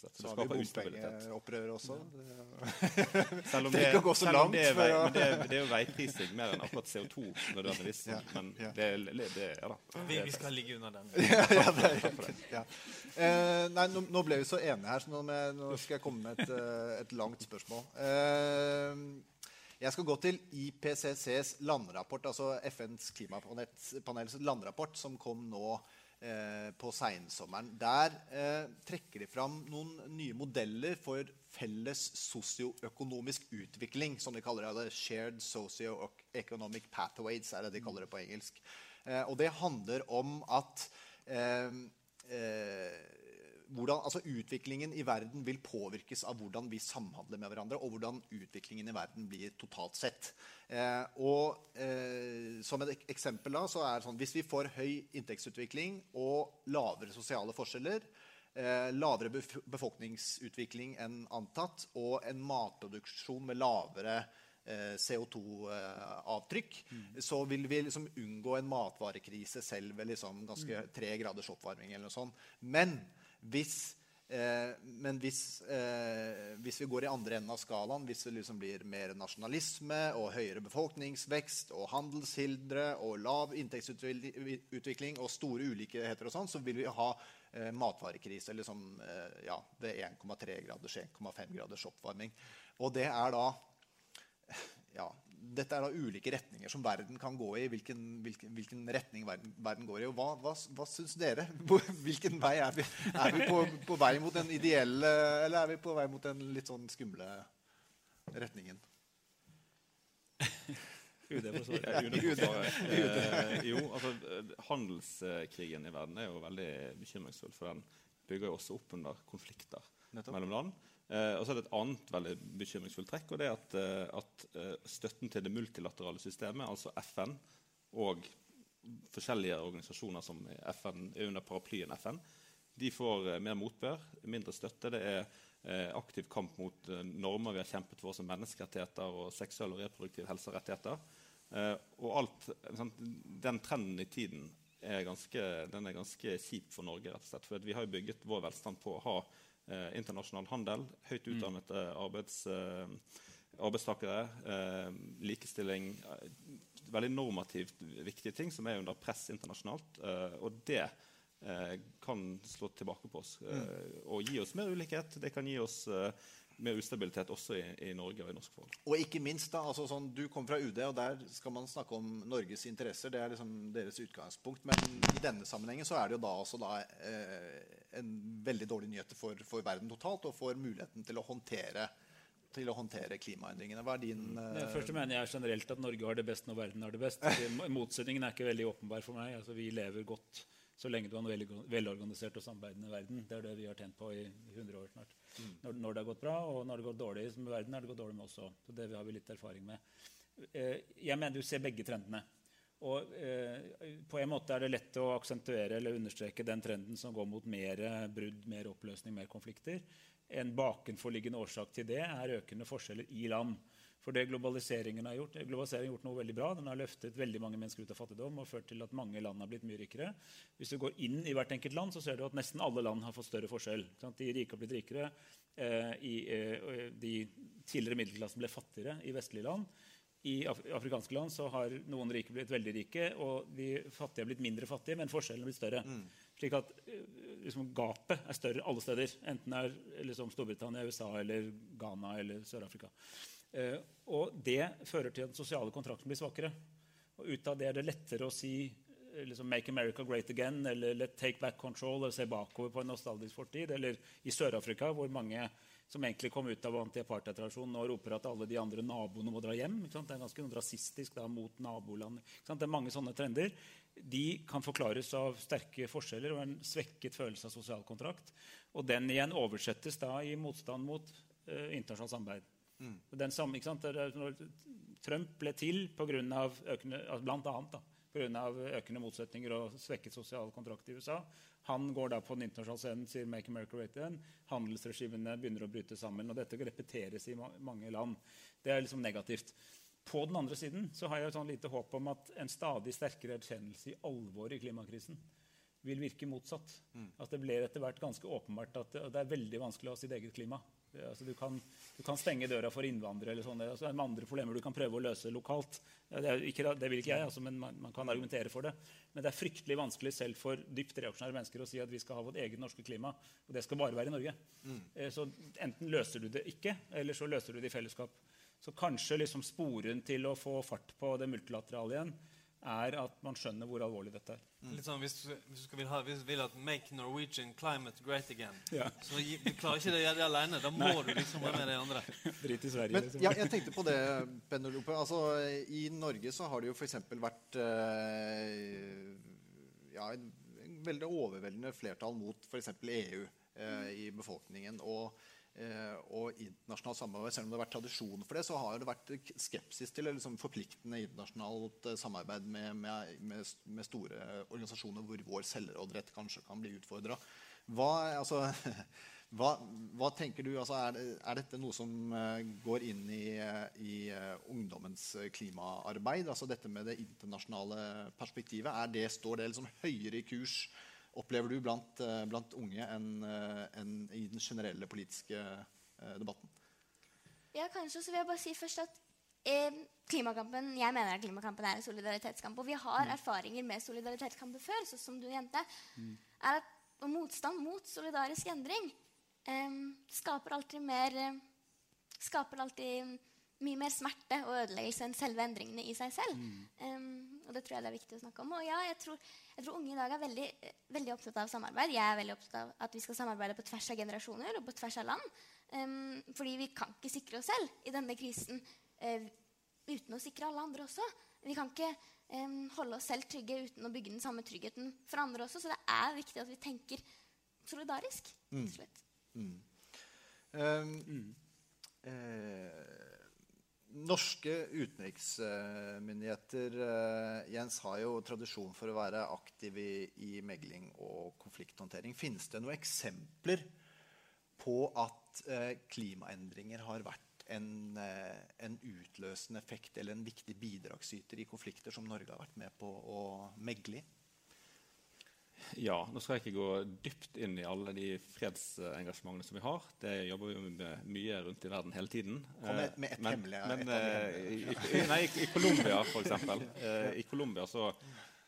Slett. Så har vi bompengeopprøret også. Ja. Selv om Det det, gå så selv om langt det, er vei, men det, det er jo veiprising mer enn akkurat CO2 nødvendigvis. Ja, Men ja. det, er- det, ja da. Vi, vi skal ligge unna den. ja, ja, det helt fint. Ja. Eh, nei, nå, nå ble vi så enige her, så nå, med, nå skal jeg komme med et, eh, et langt spørsmål. Eh, jeg skal gå til IPCCs landrapport, altså FNs klimapanels landrapport, som kom nå eh, på seinsommeren. Der eh, trekker de fram noen nye modeller for felles sosioøkonomisk utvikling, som de kaller det. Shared socio-economic pathways er det de kaller det på engelsk. Eh, og det handler om at eh, eh, hvordan, altså Utviklingen i verden vil påvirkes av hvordan vi samhandler med hverandre, og hvordan utviklingen i verden blir totalt sett. Eh, og eh, Som et eksempel da, så er det sånn hvis vi får høy inntektsutvikling og lavere sosiale forskjeller, eh, lavere bef befolkningsutvikling enn antatt, og en matproduksjon med lavere eh, CO2-avtrykk, så vil vi liksom unngå en matvarekrise selv ved liksom ganske tre graders oppvarming. eller noe sånt. Men hvis, eh, men hvis, eh, hvis vi går i andre enden av skalaen, hvis det liksom blir mer nasjonalisme og høyere befolkningsvekst og handelshildre og lav inntektsutvikling og store ulikheter og sånn, så vil vi ha eh, matvarekrise liksom, ja, ved 1,3 graders, 1,5 graders oppvarming. Og det er da ja, dette er da ulike retninger som verden kan gå i. Hvilken, hvilken, hvilken retning verden, verden går i. Og hva, hva, hva syns dere? Hvilken vei er vi? Er vi på, på vei mot den ideelle, eller er vi på vei mot den litt sånn skumle retningen? UD får svare. Ja, UD svare. Eh, jo, altså, eh, handelskrigen i verden er jo veldig bekymringsfull, for den bygger jo også opp under konflikter Nettopp. mellom land. Eh, og så er det et annet veldig bekymringsfullt trekk, og det er at, eh, at eh, støtten til det multilaterale systemet, altså FN og forskjellige organisasjoner som FN, er under paraplyen FN, de får mer motbør, mindre støtte. Det er aktiv kamp mot normer vi har kjempet for, som menneskerettigheter og seksuell og reproduktiv helserettigheter. Og alt, Den trenden i tiden er ganske, er ganske kjip for Norge. rett og slett, For vi har bygget vår velstand på å ha eh, internasjonal handel, høyt utdannede arbeids, eh, arbeidstakere, eh, likestilling eh, Veldig normativt viktige ting som er under press internasjonalt. eh, og det eh, kan slå tilbake på oss eh, og gi oss mer ulikhet. Det kan gi oss eh, mer ustabilitet også i, i Norge og i norsk forhold. Og ikke minst, da, altså sånn, Du kom fra UD, og der skal man snakke om Norges interesser. Det er liksom deres utgangspunkt. Men i denne sammenhengen så er det jo da også da, eh, en veldig dårlig nyhet for, for verden totalt, og for muligheten til å håndtere, til å håndtere klimaendringene. Hva er din uh... Det første mener jeg generelt at Norge har det best når verden har det best. Motsetningen er ikke veldig åpenbar for meg. Altså, vi lever godt så lenge du har en velorganisert og samarbeidende verden. Det er det vi har tjent på i i 100 år snart. Når, når det har gått bra, og når det har gått dårlig med verden, har det gått dårlig med oss òg. Så det har vi litt erfaring med. Eh, jeg mener du ser begge trendene. Og eh, På en måte er det lett å aksentuere eller understreke den trenden som går mot mer brudd, mer oppløsning, mer konflikter. En bakenforliggende årsak til det er økende forskjeller i land. For det globaliseringen har gjort, globaliseringen har gjort noe veldig bra. Den har løftet veldig mange mennesker ut av fattigdom og ført til at mange land har blitt mye rikere. Hvis du går inn i hvert enkelt land, så ser du at nesten alle land har fått større forskjell. De rike har blitt rikere. Eh, i, eh, de tidligere middelklassen ble fattigere i vestlige land. I afrikanske land så har noen rike blitt veldig rike, og de fattige har blitt mindre fattige, men forskjellene har blitt større. Mm. Slik at eh, liksom, gapet er større alle steder. Enten det er liksom, Storbritannia, USA, eller Ghana eller Sør-Afrika. Eh, og det fører til at den sosiale kontrakten blir svakere. Og ut av det er det lettere å si eh, liksom, 'Make America great again' eller 'Let take back control' eller se bakover på en nostalgisk fortid. Eller i Sør-Afrika, hvor mange som egentlig kom ut av anti-apartheid-tradisjonen, nå roper at alle de andre naboene må dra hjem. Det er ganske rasistisk da, mot naboland. Det er mange sånne trender. De kan forklares av sterke forskjeller og en svekket følelse av sosial kontrakt. Og den igjen oversettes da i motstand mot uh, internasjonalt samarbeid. Mm. Den samme? Trump ble til pga. Økende, blant annet, da, av økende motsetninger og svekket sosial kontrakt i USA. Han går da på den internasjonale scenen sier 'Make America Great Again'. Handelsregimene begynner å bryte sammen. og Dette repeteres i mange land. Det er liksom negativt. På den andre siden så har jeg et sånn lite håp om at en stadig sterkere erkjennelse i alvoret i klimakrisen vil virke motsatt. Mm. At det blir etter hvert ganske åpenbart at det er veldig vanskelig å ha sitt eget klima. Altså, du, kan, du, kan, stenge døra for innvandrere. eller sånne Altså, er andre problemer du kan prøve å løse lokalt. Det, ikke, det vil ikke jeg, altså, men man, man, kan argumentere for det. Men det er fryktelig vanskelig selv for dypt reaksjonære mennesker å si at vi skal ha vårt eget norske klima. Og det skal bare være i Norge. Mm. Eh, så enten løser du det ikke, eller så løser du det i fellesskap. Så kanskje liksom sporen til å få fart på det multilaterale igjen er at man skjønner hvor alvorlig dette er. Mm. Litt sånn, hvis, hvis, du vil, ha, hvis, du vil at 'make Norwegian climate great again', ja. så du klarer ikke det, det alene. Da må Nei. du liksom være med de andre. Drit i Sverige. Men, liksom. ja, jeg tenkte på det, Penelope. Altså, I Norge så har det jo f.eks. vært eh, ja, en veldig overveldende flertall mot f.eks. EU eh, i befolkningen. og og internasjonalt samarbeid. Selv om det har vært tradisjon for det, så har det vært skepsis til liksom, forpliktende internasjonalt eh, samarbeid med, med, med, store organisasjoner hvor vår selvråderett kanskje kan bli utfordra. Hva, altså, hva, hva, tenker du? Altså, er, er, dette noe som uh, går inn i, i ungdommens klimaarbeid? Altså dette med det internasjonale perspektivet? Det, står det liksom høyere i kurs opplever du blant, eh, blant unge enn en i den generelle politiske eh, debatten? Ja, kanskje. Så vil jeg bare si først at eh, klimakampen, jeg mener at klimakampen er en solidaritetskamp. Og vi har mm. erfaringer med solidaritetskamper før, sånn som du nevnte. Mm. er at Motstand mot solidarisk endring eh, skaper alltid mer eh, skaper alltid mye mer smerte og ødeleggelse enn selve endringene i seg selv. Mm. Um, og det tror jeg det er viktig å snakke om. Og ja, jeg tror, jeg tror unge i dag er veldig, veldig, opptatt av samarbeid. Jeg er veldig opptatt av at vi skal samarbeide på tvers av generasjoner og på tvers av land. Um, fordi vi kan ikke sikre oss selv i denne krisen uh, uten å sikre alle andre også. Vi kan ikke um, holde oss selv trygge uten å bygge den samme tryggheten for andre også. Så det er viktig at vi tenker solidarisk. Mm. Mm. Um, eh, Norske utenriksmyndigheter uh, Jens, har jo tradisjon for å være aktiv i, i megling og konflikthåndtering. Finnes det noen eksempler på at uh, klimaendringer har vært en, uh, en, utløsende effekt eller en viktig bidragsyter i konflikter som Norge har vært med på å megle i? Ja, nå skal jeg ikke gå dypt inn i alle de fredsengasjementene som vi har. Det jobber vi med mye rundt i verden hele tiden. Kom med, med et hemmelig Men, men eh, i, i, nei, i, Colombia, f.eks. Eh, I Colombia så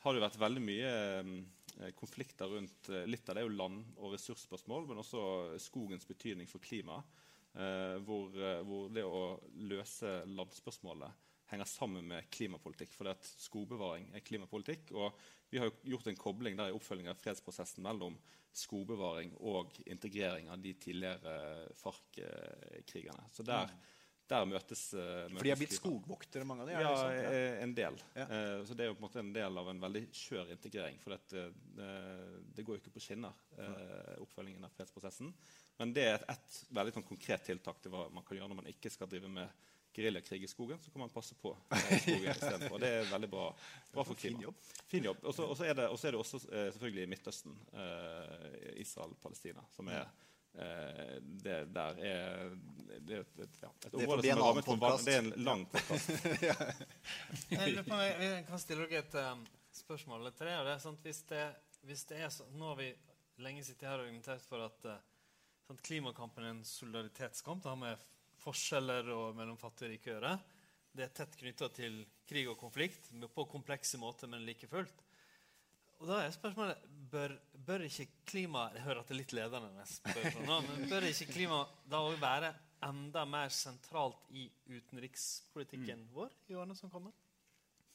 har det vært veldig mye eh, konflikter rundt Litt av det er jo land- og ressursspørsmål, men også skogens betydning for klimaet. Hvor, hvor det å løse landspørsmålet henger sammen med klimapolitikk. For skogbevaring er klimapolitikk. Og vi har gjort en kobling der i oppfølging av fredsprosessen mellom skogbevaring og integrering av de tidligere FARC-krigerne. Så der, der møtes, møtes For de har blitt skogvoktere, mange av dem? Ja, sant, ja, eh, en del. Ja. Uh, så det er jo på en måte en del av en veldig skjør integrering. For det, det, det går jo ikke på skinner, uh, oppfølgingen av fredsprosessen. Men det er et, et veldig sånn, konkret tiltak til hva man kan gjøre når man ikke skal drive med geriljakrig i skogen, så kan man passe på skogen istedenfor. Det er veldig bra, bra for Fin klimaet. jobb. Fin jobb. Og så er, det- er det også eh, selvfølgelig i Midtøsten. Eh, Israel-Palestina. Som er eh, det der er det er et, et, ja, et Det får område bli som en er annen rammet for. Det er en lang podkast. Jeg lurer jeg, jeg kan stille dere et um, spørsmål eller tre. det er sant, hvis, det, hvis det er så, Nå har vi lenge sittet her og argumentert for at uh, sant, klimakampen er en solidaritetskamp. Det har med forskjeller og mellom fattige og rike å gjøre. Det er tett knytta til krig og konflikt på komplekse måter, men like fullt. Og da er spørsmålet bør, bør ikke klima Jeg hører at det er litt ledende, når jeg spør sånn men bør ikke klima da òg være enda mer sentralt i utenrikspolitikken vår i årene som kommer?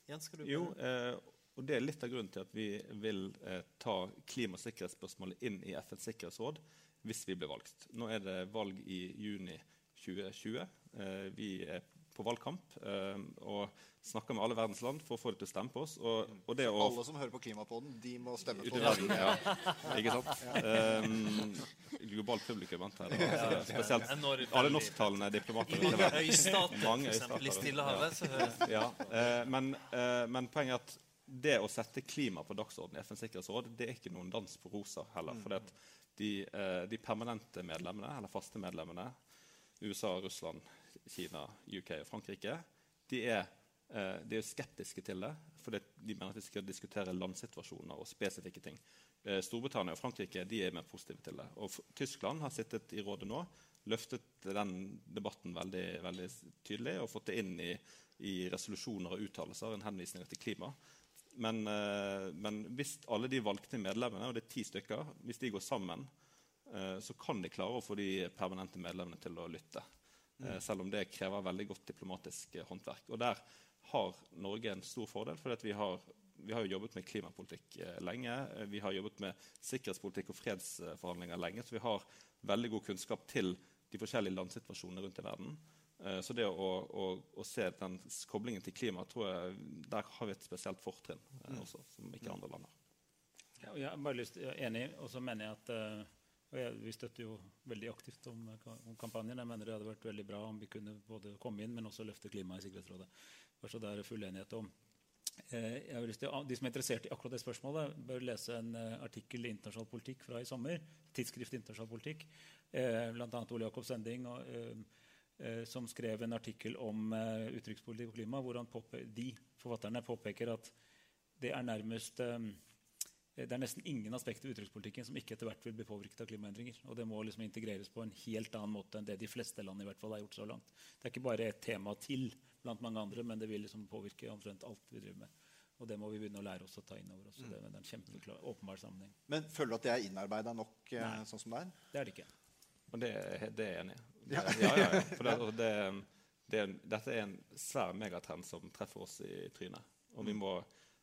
Jens, skal du Jo, eh, og det er litt av grunnen til at vi vil eh, ta klima- og sikkerhetsspørsmålet inn i FNs sikkerhetsråd hvis vi blir valgt. Nå er det valg i juni 2020. Eh, vi er på valgkamp eh, og snakker med alle verdens land for å få dem til å stemme på oss. Og, og det å Alle som hører på Klimapoden, de må stemme på oss. verden, ja. Ikke sant? Um, globalt publikum, antar jeg. Ja. Spesielt alle norsktalende diplomater. I mange øystater, i. Stillehavet, Ja, eh, men, eh, men poenget er at det å sette klima på dagsordenen i FNs sikkerhetsråd, det er ikke noen dans på roser heller. For de, de permanente medlemmene, eller faste medlemmene, USA, Russland, Kina, UK og Frankrike, de er, eh, de er skeptiske til det. For de mener at vi skal diskutere landsituasjoner og spesifikke ting. Eh, Storbritannia og Frankrike er mer positive til det. Og Tyskland har sittet i rådet nå, løftet den debatten veldig, veldig tydelig og fått det inn i, i resolusjoner og uttalelser, en henvisning til klima. Men, eh, men hvis alle de valgte medlemmene, og det er ti stykker, hvis de går sammen, så kan de klare å få de permanente medlemmene til å lytte. Mm. selv om det krever veldig godt diplomatisk eh, håndverk. Og der har Norge en stor fordel, for vi har, vi har jo jobbet med klimapolitikk eh, lenge. Eh, Vi har jobbet med sikkerhetspolitikk og fredsforhandlinger lenge, så vi har veldig god kunnskap til de forskjellige landsituasjonene rundt i verden. Eh, Så det å, å, å se den koblingen til klima, tror jeg, der har vi et spesielt fortrinn eh, Mm. også, som ikke andre land har. Ja, jeg er bare lyst, jeg er enig, og så mener jeg at eh, og jeg, Vi støtter jo veldig aktivt om, eh, om kampanjen. Jeg mener det hadde vært veldig bra om vi kunne både komme inn, men også løfte klimaet i Sikkerhetsrådet. Så det er full enighet om. Eh, jeg har lyst til, de som er interessert i akkurat det spørsmålet, bør lese en eh, artikkel i Internasjonal politikk fra i sommer. Tidsskrift Internasjonal politikk. Eh, Bl.a. Ole Jakob Sending, og, eh, eh, som skrev en artikkel om uh, utenrikspolitikk og klima, hvor de forfatterne påpeker at det er nærmest eh, det er nesten ingen aspekter ved utenrikspolitikken som ikke etter hvert vil bli påvirket av klimaendringer. Og det må liksom integreres på en helt annen måte enn det de fleste land i hvert fall har gjort så langt. Det er ikke bare et tema til blant mange andre, men det vil liksom påvirke omtrent alt vi driver med. Og det må vi begynne å lære oss å ta inn over oss. Det, det er en kjempeklar, åpenbar sammenheng. Men føler du at det er innarbeida nok eh, Nei. sånn som det er? Det er det ikke. Og det, det er jeg enig i. Ja. Ja, ja, ja. For det, og det, det, dette er en svær megatrend som treffer oss i trynet. Og vi Mm. må,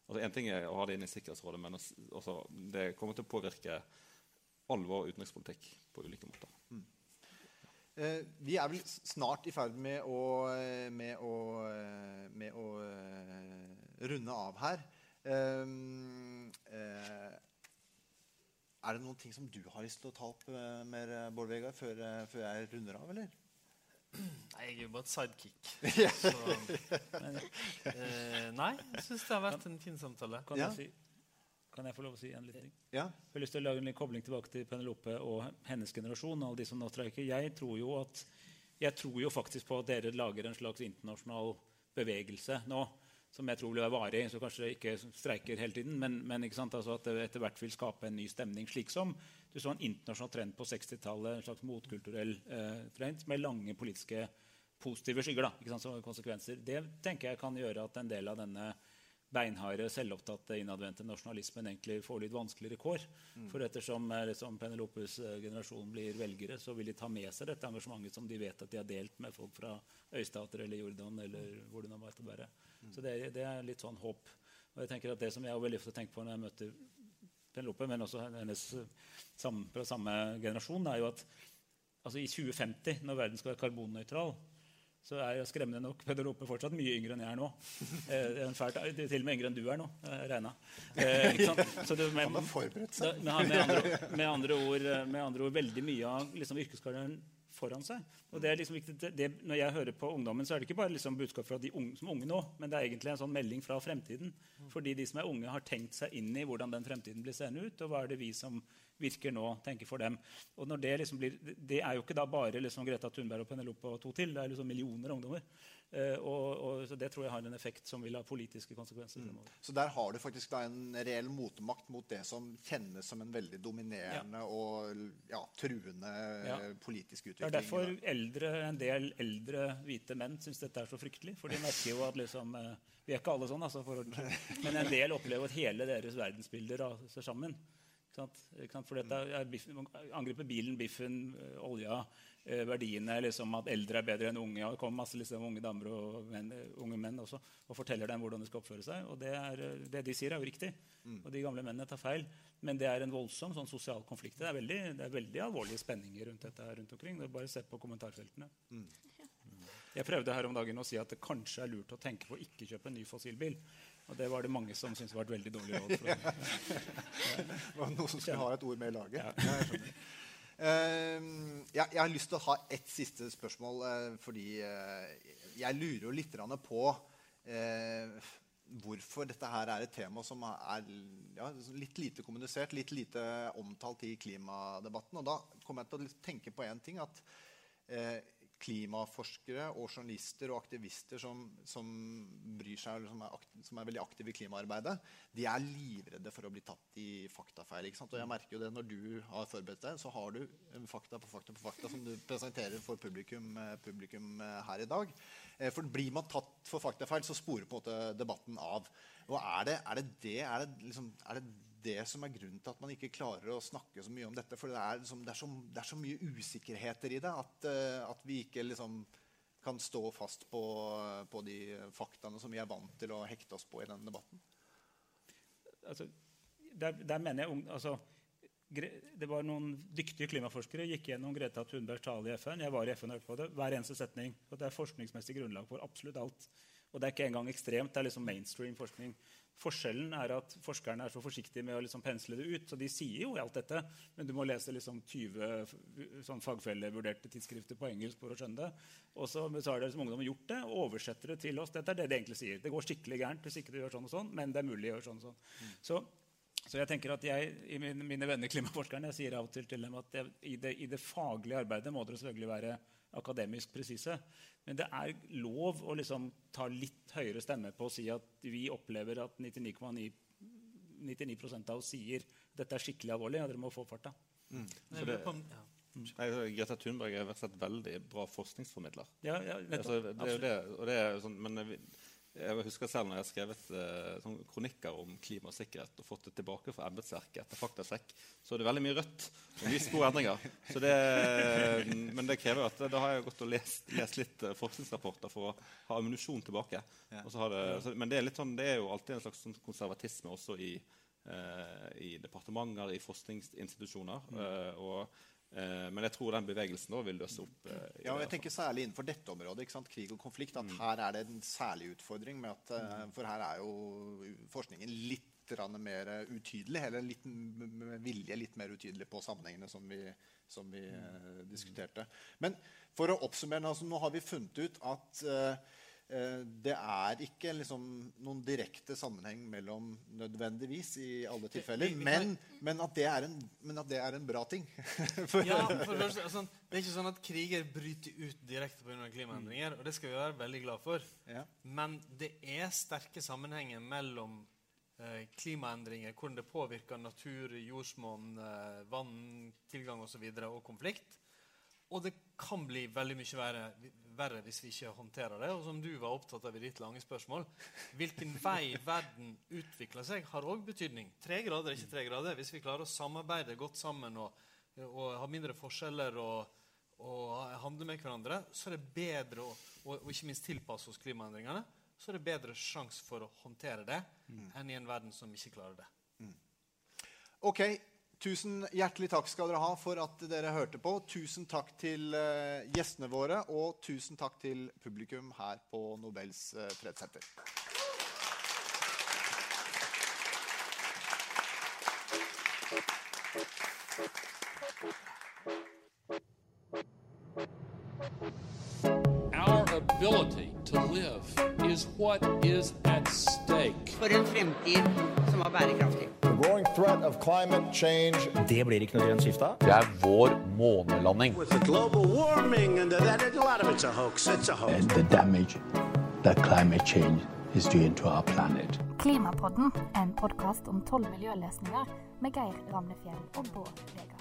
altså En ting er å ha det inn i Sikkerhetsrådet, men også, det kommer til å påvirke all vår utenrikspolitikk på ulike måter. Eh, vi er vel snart i ferd med å, eh, med å, eh, med å runde av her. Er det noen ting som du har lyst til å ta opp mer, Bård Vegar, før, før jeg runder av, eller? Nei, jeg er jo bare et sidekick. Ja. Så, eh, nei, jeg syns det har vært en fin samtale. Kan, jeg si, kan jeg få lov å si en liten ting? Ja. Jeg har lyst til å lage en liten kobling tilbake til Penelope og hennes generasjon. og alle de som nå streiker. Jeg tror jo at jeg tror jo faktisk på at dere lager en slags internasjonal bevegelse nå som jeg tror vil være varig, så kanskje ikke streiker hele tiden, men, men? Altså at det etter hvert vil skape en ny stemning. Slik som du så en internasjonal trend på 60-tallet, en slags motkulturell eh, trend med lange politiske positive skygger. da, som konsekvenser. Det tenker jeg kan gjøre at en del av denne beinharde, selvopptatte, innadvendte nasjonalismen egentlig får litt vanskeligere kår. Mm. For ettersom eh, liksom Penelopes eh, generasjon blir velgere, så vil de ta med seg dette engasjementet som de vet at de har delt med folk fra øystater eller Jordan eller hvor det nå måtte være. Så det, det er litt sånn håp. Og jeg tenker at Det som jeg veldig ofte tenkt på når jeg møter Penelope, men også hennes samme, fra samme generasjon, er jo at altså i 2050, når verden skal være karbonnøytral, så er jeg skremmende nok Penelope fortsatt mye yngre enn jeg er nå. Eh, fælt, til og med yngre enn du er nå, eh, regna. Eh, det, med, Han har forberedt seg. da- med, med, andre, med, andre ord, eh, med andre ord veldig mye av liksom, yrkeskarrieren foran seg. Og det er liksom viktig, det, det, når jeg hører på ungdommen, så er det ikke bare liksom budskap fra de unge, som er unge nå, men det er egentlig en sånn melding fra fremtiden. Fordi de som er unge, har tenkt seg inn i hvordan den fremtiden blir seende ut. Og hva er det vi som virker nå, tenker for dem. Og når Det liksom blir, det er jo ikke da bare liksom Greta Thunberg og Penelope og to til. Det er liksom millioner ungdommer. Eh, og, og, så Det tror jeg har en effekt som vil ha politiske konsekvenser. Mm. Så der har du faktisk da en reell motmakt mot det som kjennes som en veldig dominerende og ja, truende Ja. politisk utvikling? Det er derfor eldre, en del eldre hvite menn syns dette er så fryktelig. For de merker jo at liksom, eh, Vi er ikke alle sånn, altså, for men en del opplever at hele deres verdensbilder raser sammen. For er angriper bilen, biffen, øh, olja, øh, verdiene liksom At eldre er bedre enn unge. Og det kommer masse liksom, unge damer og menn, øh, unge menn også og forteller dem hvordan de skal oppføre seg. Og det, er, det de sier, er jo riktig. Og de gamle mennene tar feil. Men det er en voldsom sånn sosial konflikt. Det er veldig, det er veldig alvorlige spenninger rundt dette her rundt omkring. Det er bare se på kommentarfeltene. Jeg prøvde her om dagen å si at det kanskje er lurt å tenke på å ikke kjøpe en ny fossilbil. Og det var det mange som syntes var et veldig dårlig råd. For Det var noen som skulle ha et ord med i laget. Ja, jeg uh, jeg, jeg har lyst til å ha ett siste spørsmål, uh, fordi uh, jeg lurer jo litt på eh, hvorfor dette her er et tema som er ja, litt lite kommunisert, litt lite omtalt i klimadebatten. Og da kommer jeg til å tenke på én ting. at eh, klimaforskere og journalister og aktivister som, som bryr seg, eller som er, akt, som er veldig aktive i klimaarbeidet, de er livredde for å bli tatt i faktafeil. Og jeg merker jo det Når du har forberedt deg, så har du fakta på fakta på fakta som du presenterer for publikum, eh, publikum eh, her i dag. Eh, For Blir man tatt for faktafeil, så sporer på en måte debatten av. Og Er det er det, det, er det, liksom, er det det som er grunnen til at man ikke klarer å snakke så mye om dette? For det er, liksom, det er, så, det er så mye usikkerheter i det at, eh, at vi ikke liksom kan stå fast på, på de faktaene som vi er vant til å hekte oss på i denne debatten. altså, der, der mener jeg altså, Det var noen dyktige klimaforskere gikk gjennom Greta Thunbergs tale i FN. Jeg var i FN og hørte på det. Hver eneste setning. Og det er forskningsmessig grunnlag for absolutt alt. Og det er ikke engang ekstremt. Det er liksom mainstream forskning. Forskjellen er at forskerne er så forsiktige med å liksom pensle det ut. Så de sier jo alt dette, men du må lese liksom 20 f- sånn fagfellevurderte tidsskrifter på engelsk for å skjønne det. Og så, har det som ungdom gjort det og oversetter det til oss. Dette er det de egentlig sier. Det går skikkelig gærent hvis ikke du gjør sånn og sånn, men det er mulig å gjøre sånn og sånn. Så så jeg tenker at jeg, i mine, mine venner klimaforskerne jeg sier av og til til dem at jeg, i, det, i det faglige arbeidet må dere selvfølgelig være akademisk presise. Men det er lov å liksom ta litt høyere stemme på å si at vi opplever at 99,9 99% av oss sier dette er skikkelig alvorlig, og dere må få farta. Mm. det, Nei, Greta Thunberg har vært et veldig bra forskningsformidler. Ja, ja, nettopp. altså, det er jo det, og det er sånn, men vi- jeg husker selv når jeg har skrevet eh, kronikker om klima og sikkerhet og fått det tilbake fra embetsverket etter Faktasekk, så er det veldig mye rødt og mye små endringer. Så det, men det krever jo at da har jeg gått og lest, lest litt eh, forskningsrapporter for å ha ammunisjon tilbake. Og så har det, så, men det er, sånn, det er jo alltid en slags sånn konservatisme også i, eh, i departementer, i forskningsinstitusjoner. eh, og, eh, men jeg tror den bevegelsen vil løse opp. eh, Ja, jeg tenker Særlig innenfor dette området, krig og konflikt, at her er det en særlig utfordring. med at, eh, For her er jo forskningen litt mer utydelig, eller litt med vilje litt mer utydelig på sammenhengene som vi, som vi eh, diskuterte. Men for å oppsummere, altså, nå har vi funnet ut at eh, eh, det er ikke liksom, noen direkte sammenheng mellom nødvendigvis i alle tilfeller, men, men, at det er en, men at det er en bra ting. For- Ja, for det, er sånn, det er ikke sånn at kriger bryter ut direkte pga. klimaendringer. Og det skal vi være veldig glad for. Men det er sterke sammenhenger mellom eh, klimaendringer, hvordan det påvirker natur, jordsmonn, eh, vann, tilgang osv., og, så videre, og konflikt. Og det kan bli veldig mye verre, verre hvis vi ikke håndterer det. Og som du var opptatt av i ditt lange spørsmål, hvilken vei verden utvikler seg, har òg betydning. Tre grader er ikke tre grader. Hvis vi klarer å samarbeide godt sammen og, og ha mindre forskjeller og, og handle med hverandre, så er det bedre å og, og ikke minst tilpasse oss klimaendringene. Så er det bedre sjanse for å håndtere det enn i en verden som ikke klarer det. Ok, Tusen hjertelig takk skal dere ha for at dere hørte på. Tusen takk til eh, gjestene våre, og tusen takk til publikum her på Nobels eh, fredssenter. Thank ability to live is what is at stake. For en fremtid som er bærekraftig. The growing threat of climate change. Det blir ikke noe grønt skifte. Det er vår månelanding. With the global warming and that, a lot of it's a hoax. It's a hoax. And the damage that climate change is doing to our planet. Klimapodden, en podkast om tolv miljøløsninger med Geir Ramnefjell og Bård Vegar